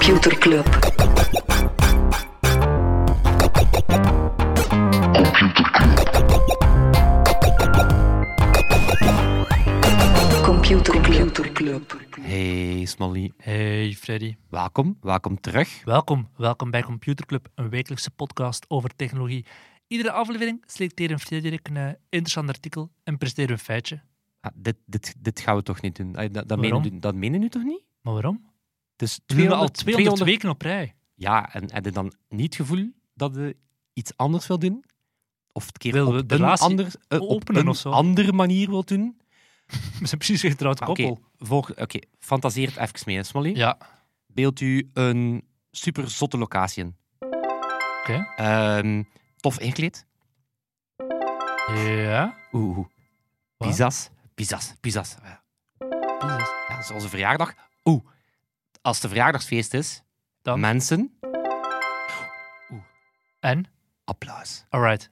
Computer Club. Computer Computer Club. Hey Smolly, Hey Freddy. welkom, welkom terug. Welkom, welkom bij Computer Club, een wekelijkse podcast over technologie. Iedere aflevering selecteren Frederik een eh, interessant artikel en presenteren een feitje. Ah, dit, dit, dit gaan we toch niet doen? Dat, dat, Waarom? menen, dat menen nu toch niet? Maar waarom? Dus We doen dat al 200, 200 weken op rij. Ja, en heb je dan niet het gevoel dat je iets anders wil doen? Of het keer we op de een, ander, eh, op een of zo? andere manier wil doen? We zijn precies een getrouwd Oké, koppel. oké, fantaseer het even mee, Smolly. Ja, Beeld u een super zotte locatie in. oké. Ehm, tof ingekleed. Ja. Oeh, oeh. Pizza's. Pizza's, pizza's. Ja. Jezus. Ja, zoals een verjaardag. Oeh, als het een verjaardagsfeest is, Dan? mensen, En? applaus. Alright.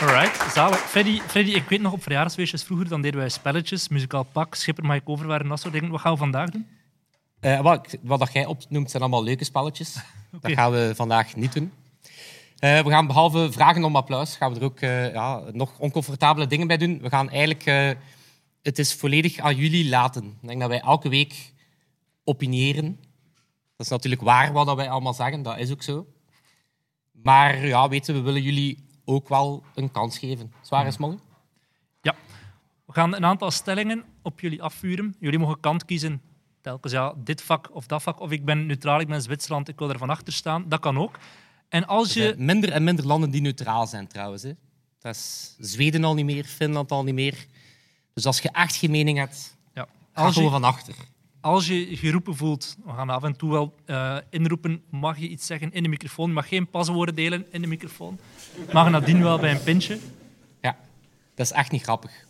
Alright, zalig. Freddy, Freddy, ik weet nog op verjaardagsfeestjes vroeger, dan deden wij spelletjes, muzikaal pak, schipper mag ik over waren, dat soort dingen. Wat gaan we vandaag doen? Eh, wat, wat dat jij opnoemt zijn allemaal leuke spelletjes. Dat gaan we vandaag niet doen. Eh, we gaan behalve vragen om applaus, gaan we er ook eh, ja, nog oncomfortabele dingen bij doen. We gaan eigenlijk eh, het is volledig aan jullie laten. Ik denk dat wij elke week opiniëren. Dat is natuurlijk waar wat dat wij allemaal zeggen, dat is ook zo. Maar ja, weten we, willen jullie ook wel een kans geven. Zwaar is Molly? Ja, we gaan een aantal stellingen op jullie afvuren. Jullie mogen kant kiezen, telkens ja, dit vak of dat vak. Of ik ben neutraal, ik ben Zwitserland, ik wil er van achter staan. Dat kan ook. En als je... minder en minder landen die neutraal zijn trouwens. Hè. Dat is Zweden al niet meer, Finland al niet meer. Dus als je echt geen mening hebt, Ja, als gewoon je, van achter. als je geroepen voelt, we gaan af en toe wel eh, inroepen, mag je iets zeggen in de microfoon. Je mag geen paswoorden delen in de microfoon. Mag nadien wel bij een pintje. Ja, dat is echt niet grappig.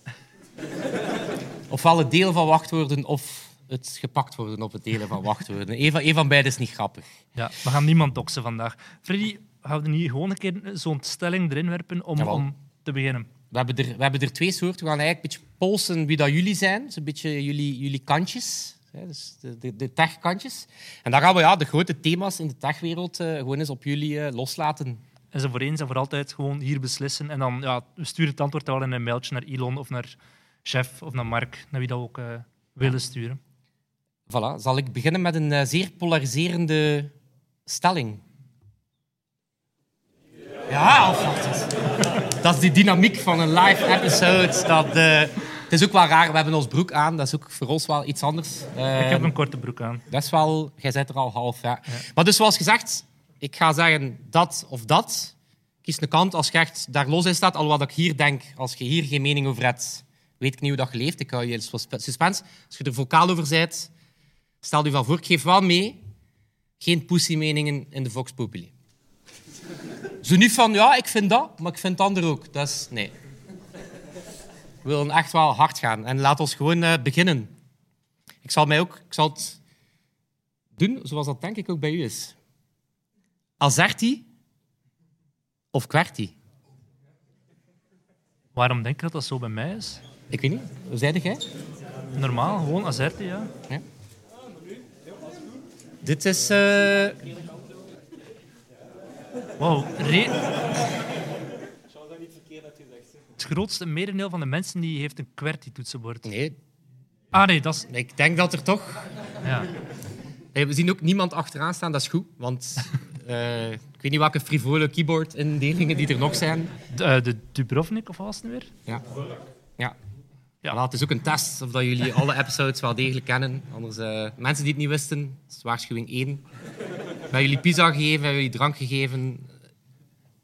Ofwel het delen van wachtwoorden of het gepakt worden op het delen van wachtwoorden. Eén van, één van beide is niet grappig. Ja, we gaan niemand doxen vandaag. Freddy, gaan we niet gewoon een keer zo'n stelling erin werpen om, Jawel. om te beginnen? We hebben, er, we hebben er twee soorten. We gaan eigenlijk een beetje polsen wie dat jullie zijn. Dus een beetje jullie, jullie kantjes. hè, Dus de, de, de tech-kantjes. En dan gaan we ja, de grote thema's in de techwereld eh, gewoon eens op jullie eh, loslaten. En ze voor eens en voor altijd gewoon hier beslissen. En dan ja, we sturen het antwoord wel in een mailtje naar Elon of naar Chef of naar Mark, naar wie dat we ook eh, willen sturen. Voilà. Zal ik beginnen met een eh, zeer polariserende stelling? Ja, of wat Dat is die dynamiek van een live episode. Dat, eh, het is ook wel raar, we hebben ons broek aan. Dat is ook voor ons wel iets anders. Ik heb een korte broek aan. Dat is wel... Jij bent er al half, ja. Maar dus zoals gezegd, ik ga zeggen dat of dat. Kies een kant als je echt daar los in staat. Alhoewel dat ik hier denk, als je hier geen mening over hebt, weet ik niet hoe dat je leeft. Ik hou je in suspense. Als je er vocaal over bent, stel je van voor. Ik geef wel mee, geen pussy-meningen in de Vox Populi. Zo niet van, ja, ik vind dat, maar ik vind het ander ook. Dat is... Nee. We willen echt wel hard gaan. En laat ons gewoon eh, beginnen. Ik zal, mij ook, ik zal het doen zoals dat denk ik ook bij u is. Azerti of Kwerti? Waarom denk je dat dat zo bij mij is? Ik weet niet. Hoe zei jij? Normaal, gewoon azerte, ja. Dit is... eh, Wow. Re- het grootste merendeel van de mensen die heeft een QWERTY-toetsenbord. Nee, Ah nee, dat is... ik denk dat er toch... Ja. Hey, we zien ook niemand achteraan staan, dat is goed. Want eh, ik weet niet welke frivole keyboard-indelingen die er nog zijn. De, eh, de Dubrovnik, of was het nu weer? Ja. Ja. Ja. Voilà, het is ook een test of dat jullie alle episodes wel degelijk kennen. Anders, eh, mensen die het niet wisten, dat is waarschuwing één. We hebben jullie pizza gegeven, hebben jullie drank gegeven.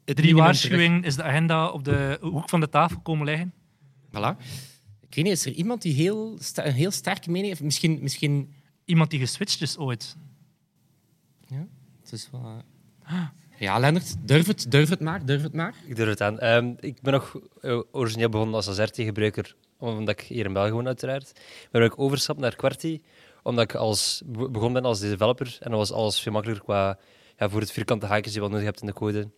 Het Drie waarschuwingen is de agenda op de hoek van de tafel komen liggen. Voilà. Ik weet niet, is er iemand die heel, een heel sterke mening heeft? Misschien... misschien Iemand die geswitcht is ooit. ja, het is wel... eh. Ja, Lennart, durf het, durf het maar, durf het maar. Ik durf het aan. Ehm, ik ben nog eh, origineel begonnen als Azerty-gebruiker, omdat ik hier in België woon uiteraard. Maar ik overstap naar Qwerty, omdat ik als, be- begonnen ben als developer. En dat was alles veel makkelijker qua, ja, voor het vierkante haakjes die je wel nodig hebt in de code.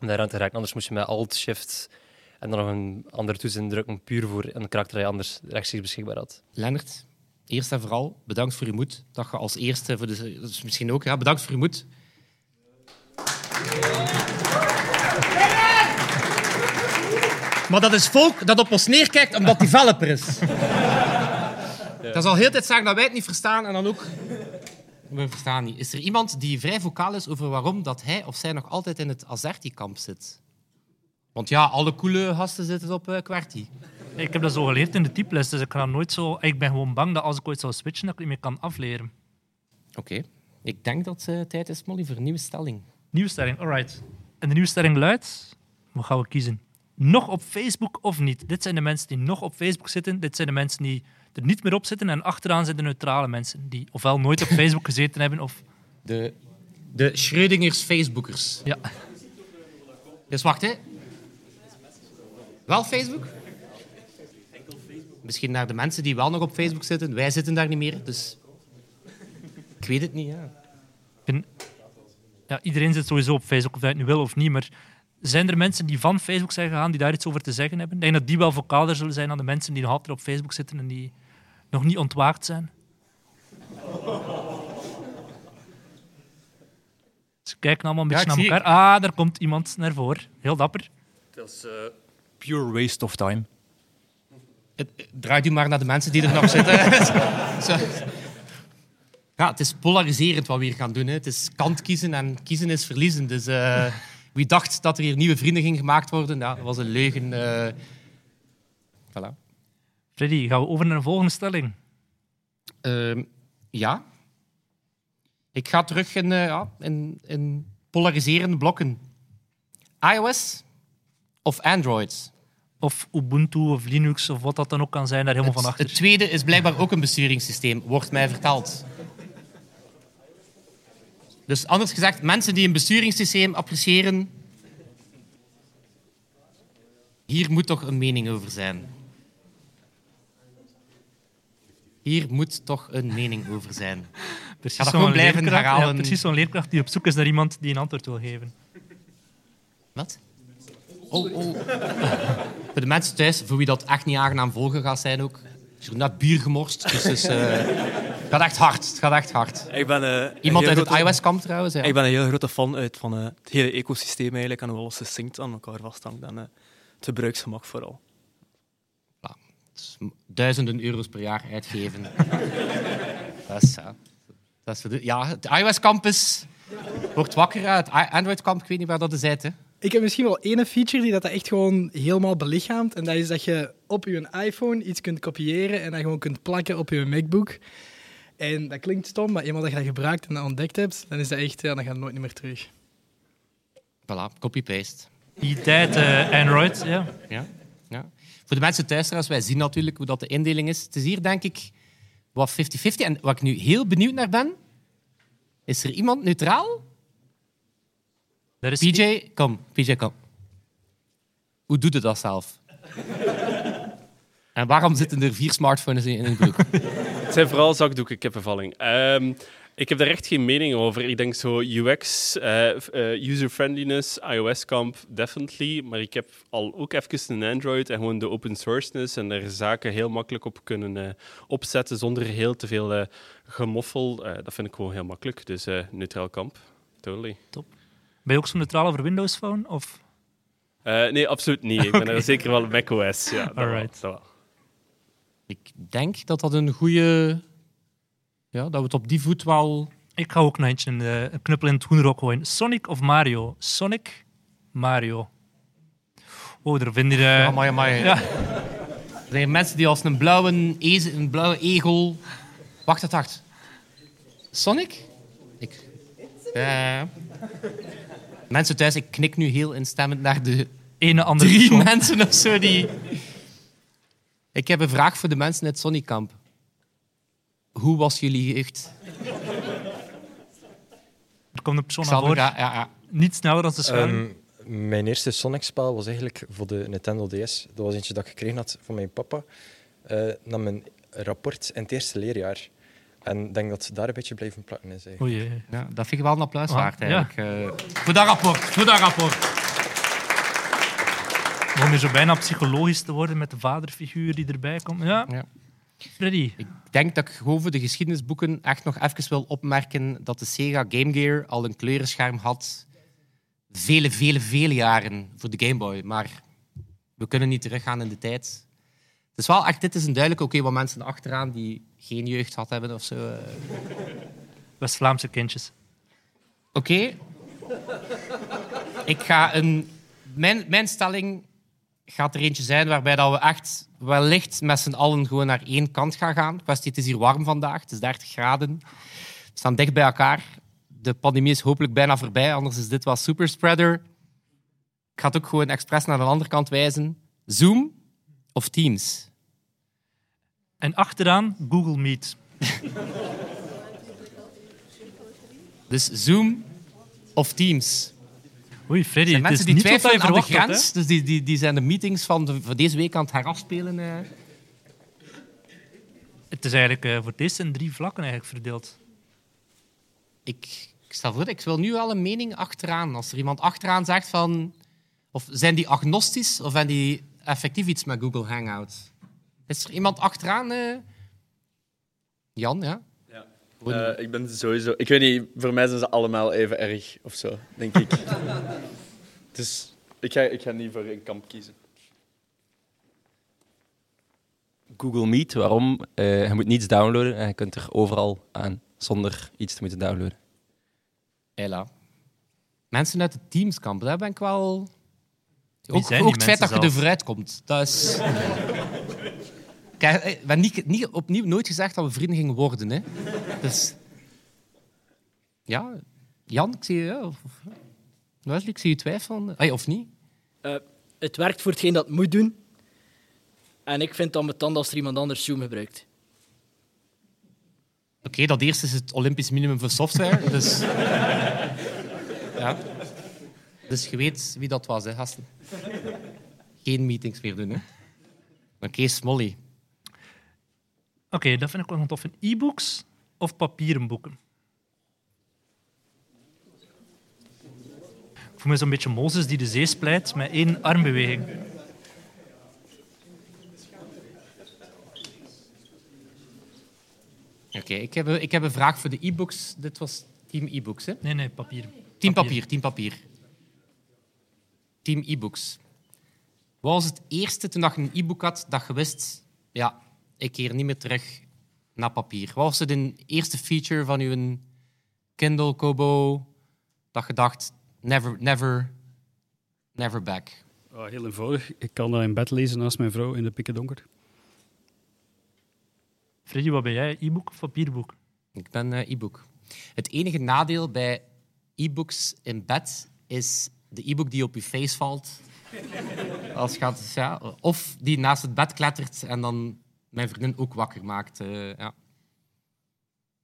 Om daaraan te raken. Anders moest je met Alt, Shift En dan nog een andere toets indrukken, puur voor een karakter dat je anders rechtstreeks beschikbaar had. Lennart, eerst en vooral bedankt voor je moed. Dat je als eerste, voor de, is misschien ook, ja, bedankt voor je moed. Maar dat is volk dat op ons neerkijkt omdat developer is. Dat zal heel de tijd zeggen dat wij het niet verstaan en dan ook... We verstaan niet. Is er iemand die vrij vocaal is over waarom dat hij of zij nog altijd in het Azerti-kamp zit? Want ja, alle coole gasten zitten op uh, Kwarti. Ik heb dat zo geleerd in de typles, dus ik ga nooit zo... Ik ben gewoon bang dat als ik ooit zou switchen, dat ik het niet meer kan afleren. Oké. Ik denk dat het tijd is, Molly, voor een nieuwe stelling. Nieuwe stelling, alright. En de nieuwe stelling luidt... Wat gaan we kiezen? Nog op Facebook of niet? Dit zijn de mensen die nog op Facebook zitten. Dit zijn de mensen die er niet meer op zitten. En achteraan zijn de neutrale mensen die ofwel nooit op Facebook gezeten hebben of... De, de Schrödingers Facebookers. Ja. Dus wacht, hè. Wel Facebook? Misschien naar de mensen die wel nog op Facebook zitten. Wij zitten daar niet meer, dus... Ik weet het niet, ja. Ja, iedereen zit sowieso op Facebook, of hij het nu wil of niet. Maar zijn er mensen die van Facebook zijn gegaan die daar iets over te zeggen hebben? Ik denk dat die wel vocaler zullen zijn dan de mensen die nog altijd op Facebook zitten en die nog niet ontwaakt zijn. Ze kijken allemaal een beetje naar elkaar. Ah, daar komt iemand naar voren. Heel dapper. Dat is eh, pure waste of time. Het- Draai u maar naar de mensen die er nog zitten. Zo. Ja, het is polariserend wat we hier gaan doen. Hè. Het is kant kiezen en kiezen is verliezen. Dus eh, wie dacht dat er hier nieuwe vrienden gingen gemaakt worden, ja, dat was een leugen. eh. Voilà. Freddy, gaan we over naar een volgende stelling? Ehm, ja. Ik ga terug in, eh, ja, in, in polariserende blokken. iOS of Android? Of Ubuntu of Linux of wat dat dan ook kan zijn, daar helemaal van achter. het tweede is blijkbaar ook een besturingssysteem, wordt mij verteld. Dus anders gezegd, mensen die een besturingssysteem appreciëren, hier moet toch een mening over zijn. Hier moet toch een mening over zijn. Precies Ga dat zo'n gewoon blijven leerkracht- herhalen. Ja, precies zo'n leerkracht die op zoek is naar iemand die een antwoord wil geven. Wat? Oh, oh. Voor de mensen thuis, voor wie dat echt niet aangenaam volgen gaat zijn ook. Er is net bier gemorst, dus is, eh, gaat echt hard. Het gaat echt hard. Ik ben, eh, een Iemand uit het iOS-kamp trouwens. Ja. Ik ben een heel grote fan uit van eh, het hele ecosysteem eigenlijk en hoe alles succinct aan elkaar vasthangt en eh, het gebruiksgemak vooral. Duizenden euro's per jaar uitgeven. dat is, ja. Dat is ja, het iOS-campus wordt wakker. Het I- Android-kamp, ik weet niet waar dat is uit. Hè. Ik heb misschien wel één feature die dat echt gewoon helemaal belichaamt. En dat is dat je op je iPhone iets kunt kopiëren en dat gewoon kunt plakken op je MacBook. En dat klinkt stom, maar eenmaal dat je dat gebruikt en dat ontdekt hebt, dan is dat echt, ja, dan gaat het nooit meer terug. Voilà, copy-paste. Die tijd eh, Android, ja. Ja. Ja. Voor de mensen thuis trouwens, wij zien natuurlijk hoe dat de indeling is. Het is hier denk ik wat 50-50. En wat ik nu heel benieuwd naar ben, is er iemand neutraal? Daar is PJ, kom. PJ, kom. Hoe doet het dat zelf? en waarom zitten er vier smartphones in een broek? Het zijn vooral zakdoeken, kippenvalling. Ehm, ik heb daar echt geen mening over. Ik denk zo UX, eh, eh, user-friendliness, iOS-kamp, definitely. Maar ik heb al ook even een Android en gewoon de open sourceness en er zaken heel makkelijk op kunnen eh, opzetten zonder heel te veel gemoffel. Dat vind ik gewoon heel makkelijk. Dus neutraal kamp, totally. Ben je ook zo neutraal over Windows Phone? Of? Nee, absoluut niet. Ik ben er zeker wel macOS. Ja, dat wel. Ik denk dat dat een goede... Ja, dat we het op die voet wel... Ik ga ook nog eentje een, eh, een knuppel in het hoenderok gooien. Sonic of Mario? Sonic, Mario. Oh, daar vind je... eh, Amai, amai. ja. Er zijn mensen die als een blauwe, eze, een blauwe egel... Wacht, wacht, wacht. Sonic? Ik... Ja. Mensen thuis, ik knik nu heel instemmend naar de ene andere drie persoon. mensen of zo die... Ik heb een vraag voor de mensen in het Sonickamp. Hoe was jullie jeugd? Er komt een persoon naar Xander, voren. ja, ja, ja. Niet sneller dan ze schuiven. Ehm, mijn eerste Sonic-spel was eigenlijk voor de Nintendo DS. Dat was eentje dat ik gekregen had van mijn papa eh na mijn rapport in het eerste leerjaar. En ik denk dat ze daar een beetje blijven plakken is. eigenlijk. Oei. Ja, dat vind ik wel een applaus Ah, waard, ja. eigenlijk. Eh, voor dat rapport, voor dat rapport. Om weer zo bijna psychologisch te worden met de vaderfiguur die erbij komt. Ja. Ja. Freddy. Ik denk dat ik gewoon voor de geschiedenisboeken echt nog even wil opmerken dat de Sega Game Gear al een kleurenscherm had vele, vele, vele jaren voor de Game Boy. Maar we kunnen niet teruggaan in de tijd. Het is wel echt, dit is een duidelijk oké wat mensen achteraan die geen jeugd had hebben of zo. eh. West-Vlaamse kindjes. Oké. Ik ga een... Mijn, mijn stelling gaat er eentje zijn waarbij dat we echt wellicht met z'n allen gewoon naar één kant gaan gaan. Kwestie, het is hier warm vandaag. Het is 30 graden. We staan dicht bij elkaar. De pandemie is hopelijk bijna voorbij, anders is dit wel superspreader. Ik ga het ook gewoon expres naar de andere kant wijzen. Zoom of Teams? En achteraan Google Meet. Dus Zoom of Teams? Oei, Freddy, zijn het is mensen die twijfelen aan de had. grens. Dus die, die, die zijn de meetings van, de, van deze week aan het herafspelen. eh. Het is eigenlijk eh, voor het eerst in drie vlakken eigenlijk verdeeld. ik, ik stel voor, ik wil nu wel een mening achteraan. Als er iemand achteraan zegt van... Of zijn die agnostisch of hebben die effectief iets met Google Hangouts? Is er iemand achteraan? eh? Jan, ja? Eh, ik ben sowieso... Ik weet niet, voor mij zijn ze allemaal even erg of zo, denk ik. dus ik ga, ik ga niet voor een kamp kiezen. Google Meet, waarom? Eh, je moet niets downloaden en je kunt er overal aan zonder iets te moeten downloaden. Ella. Mensen uit het Teamskamp, daar ben ik wel... Wie Ook, ook het feit dat je er vooruit komt. Dat is... Kijk, eh, we hebben niet, niet, opnieuw nooit gezegd dat we vrienden gingen worden. Hè. Dus... Ja, Jan, ik zie je... Ja, of, of- Wesley, ik zie je twijfelen. Ay, of niet? Eh, het werkt voor hetgeen dat het moet doen. En ik vind het ambetant als er iemand anders Zoom gebruikt. Oké, dat eerste is het Olympisch minimum voor software. Dus... ja. Dus je weet wie dat was, hè, gasten. Geen meetings meer doen, hè. Oké, Smolly. Oké, dat vind ik wel nog tof. E-books of papieren boeken? Ik voel me zo'n beetje Mozes die de zee splijt met één armbeweging. Oké, ik, heb ik heb een vraag voor de e-books. Dit was team e-books, hè? Nee, nee, papier. Team papier, team papier. Team e-books. Wat was het eerste toen je een e-book had dat je wist, ja, ik keer niet meer terug naar papier? Wat was het een eerste feature van je Kindle Kobo dat je dacht, never, never, never back? Oh, heel eenvoudig. Ik kan dat in bed lezen naast mijn vrouw in de pikken donker. Freddy, wat ben jij? E-book of papierboek? Ik ben eh, e-book. Het enige nadeel bij e-books in bed is de e-book die op je face valt. Als gaat, ja, of die naast het bed klettert en dan mijn vriendin ook wakker maakt. eh, ja.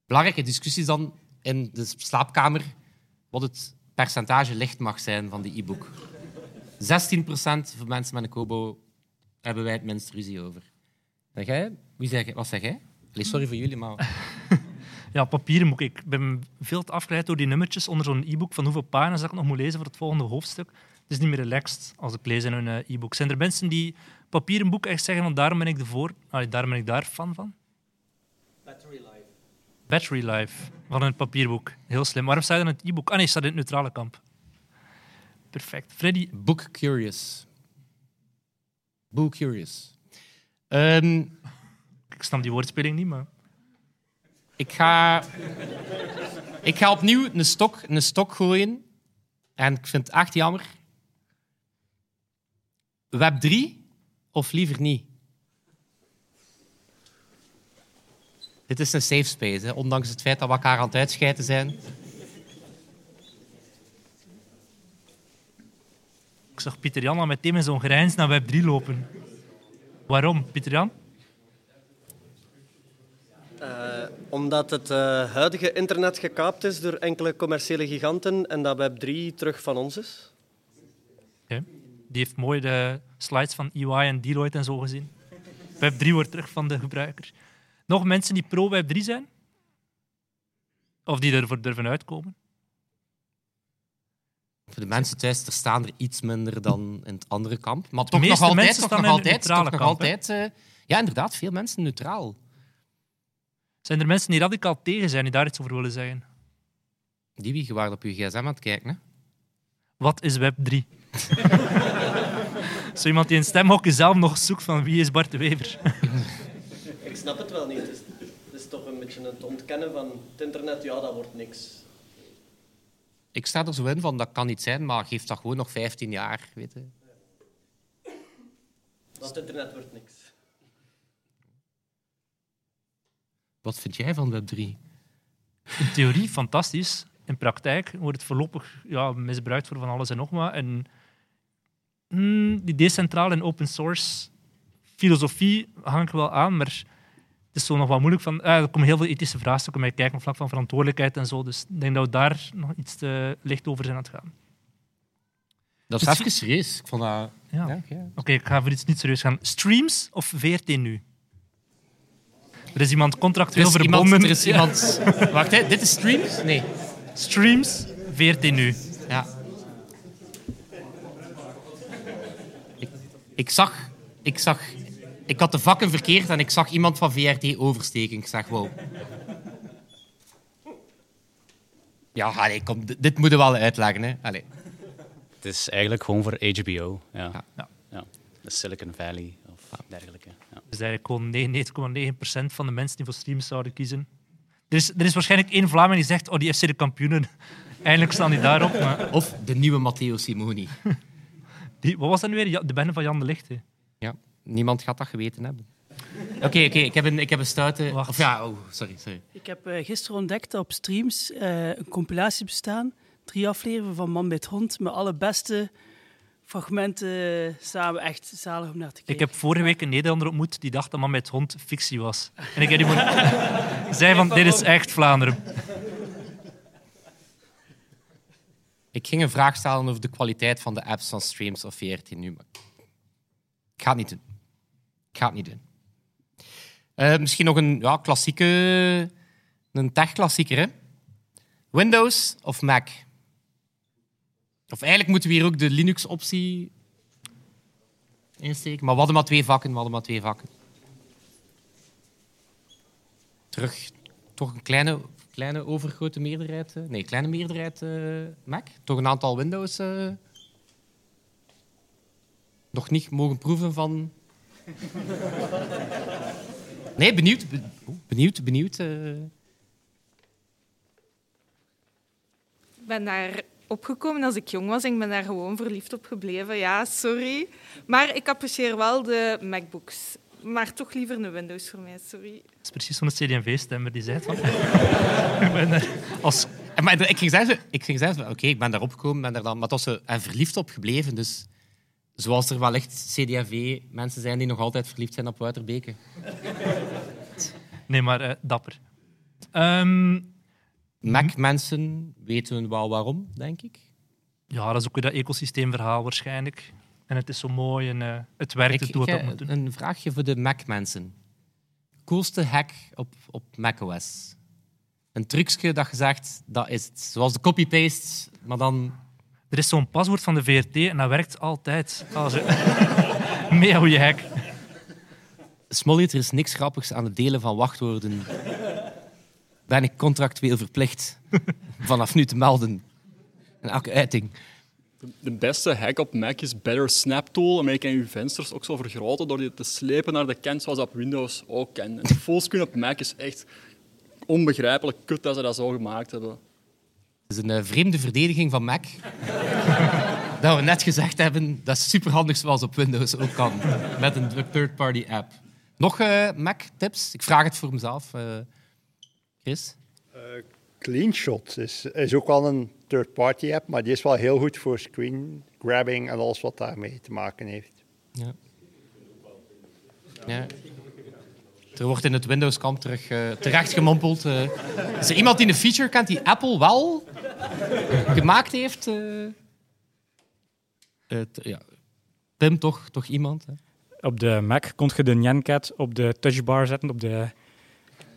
Belangrijke discussies dan in de slaapkamer wat het percentage licht mag zijn van die e-book. 16% van mensen met een Kobo hebben wij het minst ruzie over. Zeg jij? Wie zeg, wat zeg jij? Sorry voor jullie, maar... Ja, papieren boek. Ik ben veel te afgeleid door die nummertjes onder zo'n e-book van hoeveel pagina's ik nog moet lezen voor het volgende hoofdstuk. Het is niet meer relaxed als ik lees in een eh, e-book. Zijn er mensen die papieren boek echt zeggen, want daarom ben ik ervoor, allee, daarom ben ik daar fan van? Battery life. Battery life van een papierboek. Heel slim. Waarom staat er in het e-book? Ah nee, het staat in het neutrale kamp. Perfect. Freddy, Book Curious. Book Curious. Ehm, ik snap die woordspeling niet, maar... ik, ga, ik ga opnieuw een stok, een stok gooien. En ik vind het echt jammer. Web 3 of liever niet? Dit is een safe space, hè, ondanks het feit dat we elkaar aan het uitscheiden zijn. Ik zag Pieter Jan al meteen met zo'n grijns naar Web 3 lopen. Waarom, Pieter Jan? Eh, omdat het eh, huidige internet gekaapt is door enkele commerciële giganten en dat Web3 terug van ons is. Oké. Die heeft mooi de slides van EY en Deloitte en zo gezien. Web 3 wordt terug van de gebruiker. Nog mensen die pro Web 3 zijn? Of die ervoor durven uitkomen? Voor de mensen thuis, er staan er iets minder dan in het andere kamp. Maar toch nog altijd, mensen toch staan nog in het altijd, toch nog kamp, altijd. eh, ja, inderdaad, veel mensen neutraal. Zijn er mensen die radicaal tegen zijn, die daar iets over willen zeggen? Die wie, waren op je gsm aan het kijken, hè? Wat is Web 3? Zo iemand die in stemhokken zelf nog zoekt van wie is Bart de Wever? Ik snap het wel niet. Het is, het is toch een beetje het ontkennen van het internet. Ja, dat wordt niks. Ik sta er zo in van, dat kan niet zijn, maar geef dat gewoon nog 15 jaar, weet je. Dat internet wordt niks. Wat vind jij van Web3? In theorie fantastisch. In praktijk wordt het voorlopig ja, misbruikt voor van alles en nog wat. En mm, die decentrale en open source filosofie hang ik wel aan, maar het is zo nog wat moeilijk. Van, eh, er komen heel veel ethische vraagstukken bij kijken op vlak van verantwoordelijkheid en zo. Dus ik denk dat we daar nog iets te licht over zijn aan het gaan. Dat is Dus- even serieus. Ik vond dat... Ja. Ja, oké. Oké, ik ga voor iets niet serieus gaan. Streams of VRT nu? Er is iemand contractueel Er is iemand- verbonden. er is iemand- Wacht, hè, dit is streams? Nee. Streams, VRT nu. Ja. Ik, zag... Ik zag... Ik had de vakken verkeerd en ik zag iemand van VRT oversteken. Ik zeg, wow. Ja, allee, kom, dit, dit moeten we wel uitleggen. Hè. Allee. Het is eigenlijk gewoon voor HBO. Ja. Ja. Ja. De Silicon Valley of dergelijke. Ja. Dus eigenlijk gewoon 99,9% van de mensen die voor streams zouden kiezen. Er is, er is waarschijnlijk één Vlaming die zegt, oh, die FC de kampioenen. Eindelijk staan die daarop. Maar Of de nieuwe Matteo Simoni. die, wat was dat nu weer? Ja, de bende van Jan de Lichte. Ja, niemand gaat dat geweten hebben. Oké, oké, ik, heb een, ik heb een stoute... Of ja, oh, sorry, sorry. Ik heb eh, gisteren ontdekt dat op streams eh, een compilatie bestaan. Drie afleveringen van Man bij het Hond met alle beste fragmenten samen. Echt zalig om naar te kijken. Ik heb vorige week een Nederlander ontmoet die dacht dat man met het hond fictie was. En ik heb die moeten... zei van, dit is echt Vlaanderen. Ik ging een vraag stellen over de kwaliteit van de apps van streams of VRT nu, maar ik ga het niet doen. Ik ga het niet doen. Eh, misschien nog een ja, klassieke, een tech-klassieker. Hè? Windows of Mac? Of eigenlijk moeten we hier ook de Linux-optie insteken. Maar we hadden maar twee vakken, we maar twee vakken. Terug, toch een kleine, kleine overgrote meerderheid. eh, Nee, kleine meerderheid eh, Mac. Toch een aantal Windows. eh, nog niet mogen proeven van. Nee, benieuwd. benieuwd, benieuwd. Ik ben daar opgekomen als ik jong was en ik ben daar gewoon verliefd op gebleven. Ja, sorry. Maar ik apprecieer wel de MacBooks. Maar toch liever een Windows voor mij, sorry. Dat is precies zo'n CD&V-stemmer die zei het van... ik ben er als... Maar ik ging zeggen, ik ging zeggen oké, ik ben daar opgekomen, ben daar dan, maar toch zo en verliefd op gebleven. Dus zoals er wellicht CD&V mensen zijn die nog altijd verliefd zijn op Wouterbeke. Nee, maar eh, dapper. Ehm, Mac-mensen weten wel waarom, denk ik. ja, dat is ook weer dat ecosysteemverhaal waarschijnlijk. En het is zo mooi en eh, het werkt, Ik, het doet ik, wat het moet doen. een vraagje voor de Mac-mensen. Coolste hack op, op macOS? Een trucje dat je zegt, dat is het. Zoals de copy-paste, maar dan... Er is zo'n paswoord van de VRT en dat werkt altijd. Als je... Mega goeie hack. Smollet, er is niks grappigs aan het delen van wachtwoorden. Ben ik contractueel verplicht vanaf nu te melden. En elke uiting. De, beste hack op Mac is Better Snap Tool. Daarmee kan je je vensters ook zo vergroten door die te slepen naar de kant zoals op Windows ook kan. En fullscreen op Mac is echt onbegrijpelijk kut dat ze dat zo gemaakt hebben. Het is een eh, vreemde verdediging van Mac. dat we net gezegd hebben, dat is superhandig zoals op Windows ook kan. Met een third-party app. Nog eh, Mac-tips? Ik vraag het voor mezelf. eh, Chris? CleanShot is, is ook wel een third-party app, maar die is wel heel goed voor screen grabbing en alles wat daarmee te maken heeft. Ja. Ja. Er wordt in het Windows-kamp terug, eh, terecht gemompeld. eh. is er iemand die een feature kent die Apple wel gemaakt heeft? eh? Eh, t- ja. Pim, toch, toch iemand? Hè? Op de Mac kon je de Nyancat op de touchbar zetten. Op de...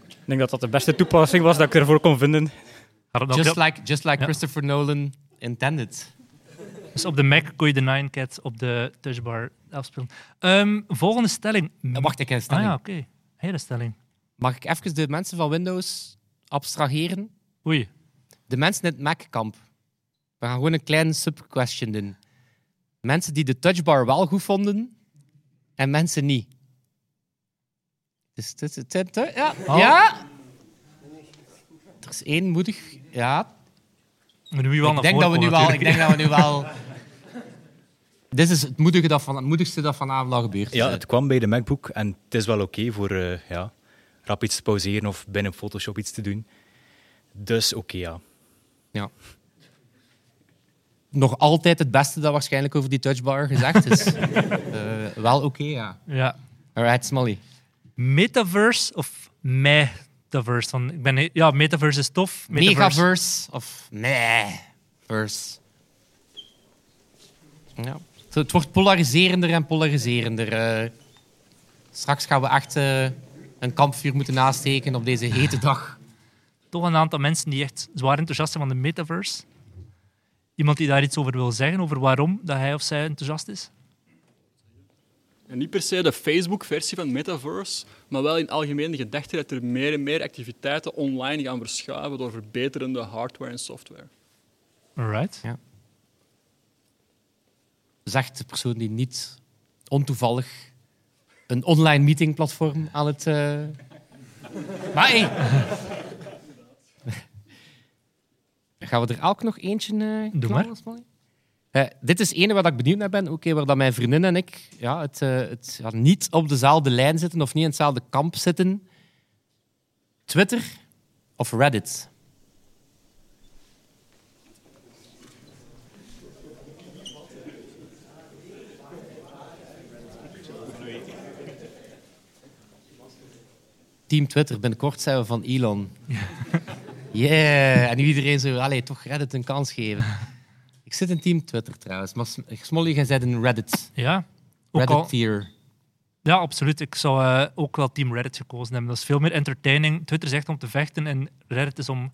Ik denk dat dat de beste toepassing was dat ik ervoor kon vinden. Just like, just like Christopher Nolan intended. Dus op de Mac kon je de Nine Cat op de touchbar afspelen. Ehm, volgende stelling. wacht, ik heb een stelling. Ah ja, oké. Hele stelling. Mag ik even de mensen van Windows abstraheren? Oei. De mensen in het Mac-kamp. We gaan gewoon een kleine sub-question doen. Mensen die de touchbar wel goed vonden en mensen niet. Dus, het- het- ja. Oh. ja. Is één moedig. Ja. Maar nu wel ik denk dat we nu wel. Ik denk dat we nu wel. Dit is het, moedige dat van, het moedigste dat vanavond al gebeurd is. Ja, het kwam bij de MacBook en het is wel oké voor eh, ja, rap iets te pauzeren of binnen Photoshop iets te doen. Dus oké, ja. Ja. Nog altijd het beste dat waarschijnlijk over die touchbar gezegd is. Eh, wel oké, ja. Ja. Alright, Smolly. Metaverse of metaverse? Van, ik ben, ja, metaverse is tof. Megaverse of meh-verse. Ja. Het wordt polariserender en polariserender. eh. straks gaan we echt eh, een kampvuur moeten nasteken op deze hete dag. Toch een aantal mensen die echt zwaar enthousiast zijn van de metaverse. Iemand die daar iets over wil zeggen, over waarom dat hij of zij enthousiast is? En niet per se de Facebook-versie van Metaverse, maar wel in de gedachte dat er meer en meer activiteiten online gaan verschuiven door verbeterende hardware en software. Alright. Ja. Zegt de persoon die niet ontoevallig een online meetingplatform aan het. eh, Maar hey. Gaan we er elk nog eentje eh Doe knallen, maar. Eh, dit is ene waar ik benieuwd naar ben. Oké, waar dat mijn vriendin en ik ja, het, eh, het ja, niet op dezelfde lijn zitten of niet in hetzelfde kamp zitten. Twitter of Reddit? Team Twitter, binnenkort zijn we van Elon. Yeah! En nu iedereen zo, allee, toch Reddit een kans geven. Ik zit in Team Twitter trouwens, maar Sm- Smolly, jij zit in Reddit. Ja. Ook al- Reddit-tier. Ja, absoluut. Ik zou eh, ook wel Team Reddit gekozen hebben. Dat is veel meer entertaining. Twitter is echt om te vechten en Reddit is om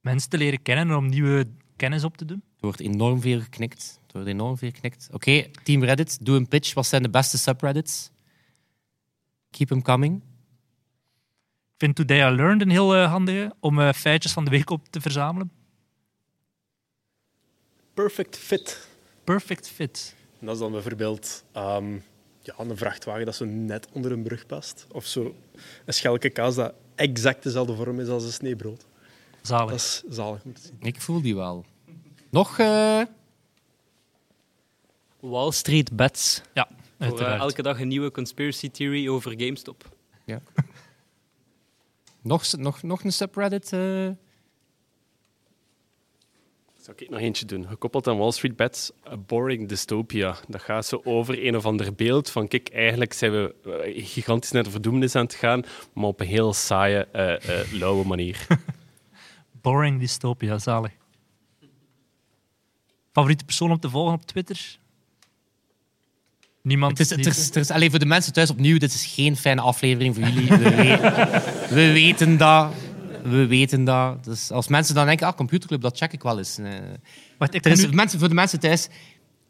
mensen te leren kennen en om nieuwe kennis op te doen. Er wordt enorm veel geknikt. Er wordt enorm veel geknikt. Oké, Team Reddit, doe een pitch. Wat zijn de beste subreddits? Keep them coming. Ik vind Today I Learned een heel eh, handige om eh, feitjes van de week op te verzamelen. Perfect fit. Perfect fit. En dat is dan bijvoorbeeld ehm, ja, een vrachtwagen dat zo net onder een brug past. Of zo een schelke kaas dat exact dezelfde vorm is als een sneebrood. Zalig. Dat is zalig om te zien. Ik voel die wel. Nog? eh, Wall Street Bets. Ja, Voor eh, elke dag een nieuwe conspiracy theory over GameStop. Ja. nog, nog, nog een subreddit? eh? Zou ik nog eentje doen? Gekoppeld aan Wall Street Bets, A Boring Dystopia. Dat gaat zo over een of ander beeld van, kijk, eigenlijk zijn we eh, gigantisch naar de verdoemenis aan het gaan, maar op een heel saaie, eh, eh, lauwe manier. Boring dystopia, zalig. Favoriete persoon om te volgen op Twitter? Niemand. Het is, het is, het is, allee, voor de mensen thuis opnieuw, dit is geen fijne aflevering voor jullie. We weten dat. We weten dat. Dus als mensen dan denken, ah, computerclub, dat check ik wel eens. Nee. Wacht, ik er is, nu- mensen, voor de mensen thuis,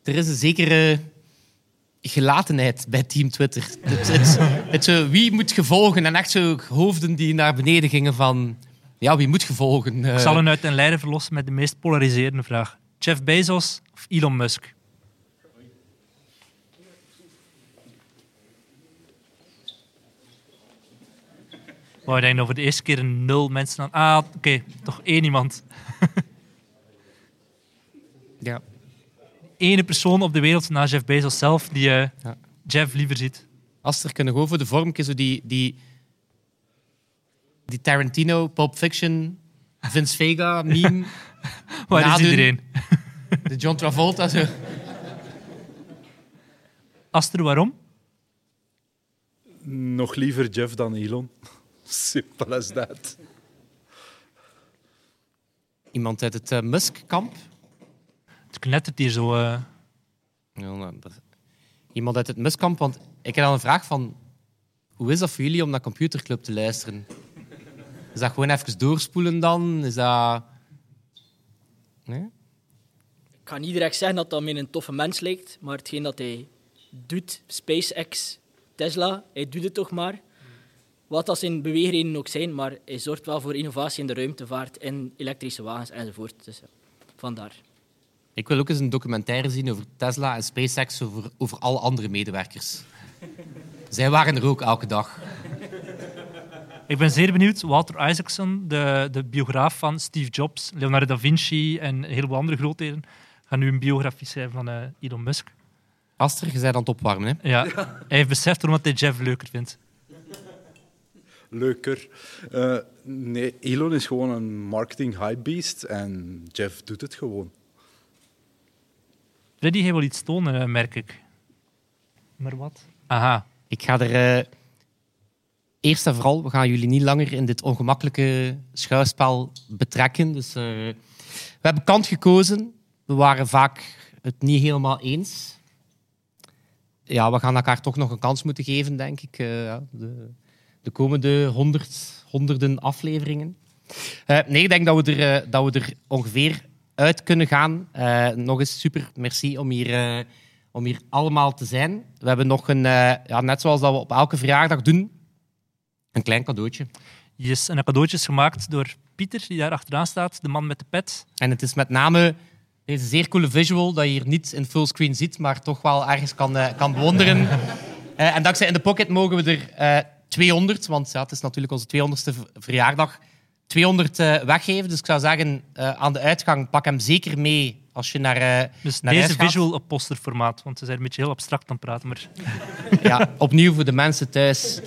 er is een zekere gelatenheid bij Team Twitter. Het, het, het, zo, wie moet gevolgen? En echt zo hoofden die naar beneden gingen van... Ja, wie moet gevolgen? Ik zal hen uit den lijden verlossen met de meest polariserende vraag. Jeff Bezos of Elon Musk? Ik denk dat voor de eerste keer een nul mensen aan... Ah, oké, toch één iemand. Ja. Ene persoon op de wereld na Jeff Bezos zelf die eh, Jeff liever ziet. Als er kunnen gewoon voor de vorm, zo die, die, die Tarantino, Pulp Fiction, Vince Vega meme. Waar is iedereen? De John Travolta. Zo. Aster, waarom? Nog liever Jeff dan Elon. Simpel as that. Iemand uit het eh, Musk-kamp. Het knettert hier zo. eh. Ja, nou, dat- Iemand uit het Musk-kamp, want ik heb al een vraag van... Hoe is dat voor jullie om naar Computerclub te luisteren? Is dat gewoon even doorspoelen dan? Is dat... Nee? ik ga niet direct zeggen dat dat mij een toffe mens lijkt, maar hetgeen dat hij doet, SpaceX, Tesla, hij doet het toch maar. Wat dat zijn beweegredenen ook zijn, maar hij zorgt wel voor innovatie in de ruimtevaart, in elektrische wagens enzovoort. Dus ja, vandaar. Ik wil ook eens een documentaire zien over Tesla en SpaceX, over, over alle andere medewerkers. Zij waren er ook elke dag. Ik ben zeer benieuwd. Walter Isaacson, de, de biograaf van Steve Jobs, Leonardo da Vinci en een heleboel andere grootheden, gaat nu een biografie schrijven van eh, Elon Musk. Aster, je bent aan het opwarmen, hè? Ja, hij heeft beseft waarom hij Jeff leuker vindt. Leuker. Eh, nee, Elon is gewoon een marketing hypebeast en Jeff doet het gewoon. Freddy, hij wil iets tonen, eh, merk ik. Maar wat? Aha. Ik ga er... eh, eerst en vooral, we gaan jullie niet langer in dit ongemakkelijke schouwspel betrekken. Dus eh, we hebben kant gekozen. We waren vaak het niet helemaal eens. Ja, we gaan elkaar toch nog een kans moeten geven, denk ik. eh, ja, de, de komende honderd, honderden afleveringen. Eh, nee, ik denk dat we er, eh, dat we er ongeveer uit kunnen gaan. Eh, nog eens super merci om hier, om hier allemaal te zijn. We hebben nog een, ja, net zoals dat we op elke verjaardag doen, een klein cadeautje. Yes, en een cadeautje is gemaakt door Pieter, die daar achteraan staat, de man met de pet. En het is met name deze zeer coole visual dat je hier niet in fullscreen ziet, maar toch wel ergens kan, kan bewonderen. En dankzij In The Pocket mogen we er 200, want ja, het is natuurlijk onze 200ste v- verjaardag, 200 eh, weggeven. Dus ik zou zeggen, eh, aan de uitgang, pak hem zeker mee als je naar, Dus naar deze visual op posterformaat, want ze zijn een beetje heel abstract aan het praten. Maar... Ja, opnieuw voor de mensen thuis.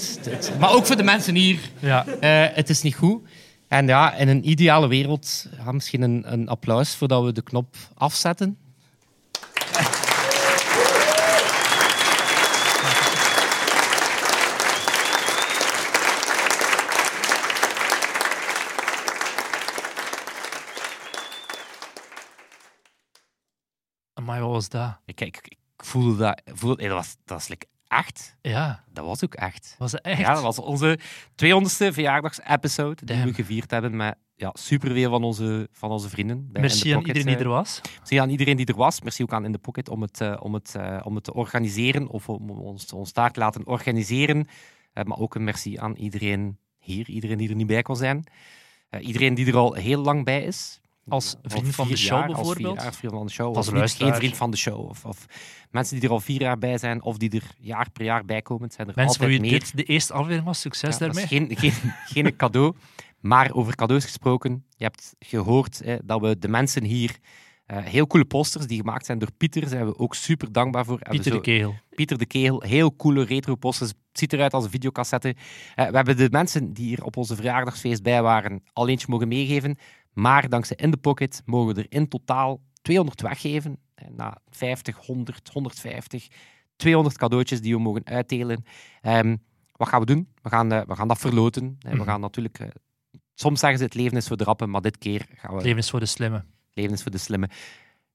Maar ook voor de mensen hier. Ja. Het is niet goed. En ja, in een ideale wereld, ja, misschien een, een applaus voordat we de knop afzetten. Amai, wat was dat? Ik, ik, ik voelde dat... Voelde, dat was, dat was like echt. Ja. Dat was ook echt. Was het echt? Ja, dat was onze 200ste verjaardagsepisode die we gevierd hebben met ja, superveel van onze, van onze vrienden. bij Merci aan iedereen die eh. er was. Merci aan iedereen die er was. Merci ook aan In The Pocket om het, eh, om het, eh, om het te organiseren of om ons, ons daar te laten organiseren. Maar ook een merci aan iedereen hier, iedereen die er niet bij kon zijn. Iedereen die er al heel lang bij is. Als Al vriend van de show jaar, als bijvoorbeeld? jaar vriend van de show. Als geen vriend van de show. Of, of mensen die er al vier jaar bij zijn, of die er jaar per jaar bij komen. Zijn er Mensen voor altijd wie meer. dit de eerste aflevering was, succes Ja, daarmee. is geen, geen, geen cadeau. Maar over cadeaus gesproken, je hebt gehoord dat we de mensen hier eh, heel coole posters die gemaakt zijn door Pieter, zijn we ook super dankbaar voor. Pieter de Kegel. Pieter de Kegel, heel coole retro posters. Het ziet eruit als een videocassette. Eh, we hebben de mensen die hier op onze verjaardagsfeest bij waren al eentje mogen meegeven. Maar dankzij In The Pocket mogen we er in totaal 200 weggeven. Eh, Na 50, 100, 150, 200 cadeautjes die we mogen uitdelen. Ehm, wat gaan we doen? We gaan, eh, we gaan dat verloten. Eh, We Mhm. gaan natuurlijk... soms zeggen ze het leven is voor de rappen, maar dit keer gaan we... Leven is voor de slimme. Leven is voor de slimme.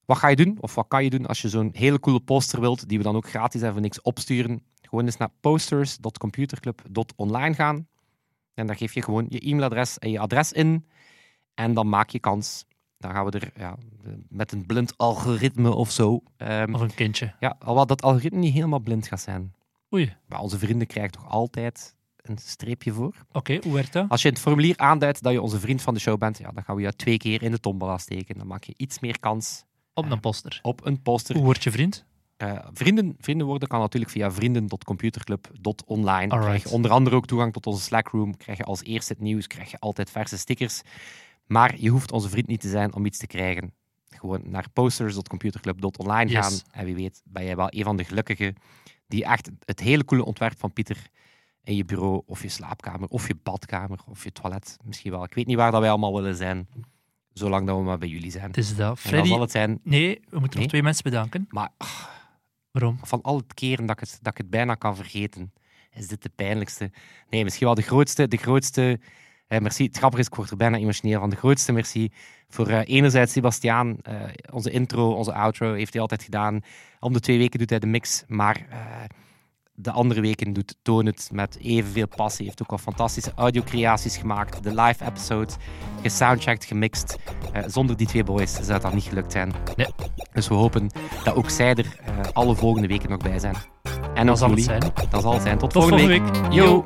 Wat ga je doen, of wat kan je doen als je zo'n hele coole poster wilt, die we dan ook gratis en voor niks opsturen? Gewoon eens naar posters.computerclub.online gaan. En dan geef je gewoon je e-mailadres en je adres in. En dan maak je kans. Dan gaan we er ja, met een blind algoritme of zo. ehm, Of een kindje. Ja, al wat dat algoritme niet helemaal blind gaat zijn. Oei. Maar onze vrienden krijgen toch altijd een streepje voor. Oké, hoe werkt dat? Als je in het formulier aanduidt dat je onze vriend van de show bent, ja, dan gaan we je twee keer in de tombola steken. Dan maak je iets meer kans Op een poster. op een poster. Hoe word je vriend? Eh, vrienden, vrienden worden kan natuurlijk via vrienden.computerclub.online. Krijg je onder andere ook toegang tot onze Slackroom. Krijg je als eerste het nieuws, krijg je altijd verse stickers. Maar je hoeft onze vriend niet te zijn om iets te krijgen. Gewoon naar posters.computerclub.online Yes. gaan. En wie weet ben jij wel een van de gelukkigen die echt het hele coole ontwerp van Pieter in je bureau of je slaapkamer of je badkamer of je toilet misschien wel. Ik weet niet waar dat wij allemaal willen zijn, zolang dat we maar bij jullie zijn. Het is dat. Freddy, zal het zijn nee, we moeten Nee? nog twee mensen bedanken. maar Waarom? van al het keren dat ik het, dat ik het bijna kan vergeten, is dit de pijnlijkste. Nee, misschien wel de grootste. De grootste eh, merci. Het grappige is, ik word er bijna emotioneel van. De grootste merci voor eh, enerzijds Sebastiaan. eh, onze intro, onze outro heeft hij altijd gedaan. Om de twee weken doet hij de mix. Maar de andere weken doet Toon het met evenveel passie. Heeft ook al fantastische audiocreaties gemaakt. De live episodes, gesoundchecked, gemixt. Zonder die twee boys zou dat niet gelukt zijn. Nee. Dus we hopen dat ook zij er alle volgende weken nog bij zijn. En Dat zal het zijn. Dat zal het zijn. Tot, Tot volgende, volgende week. Yo.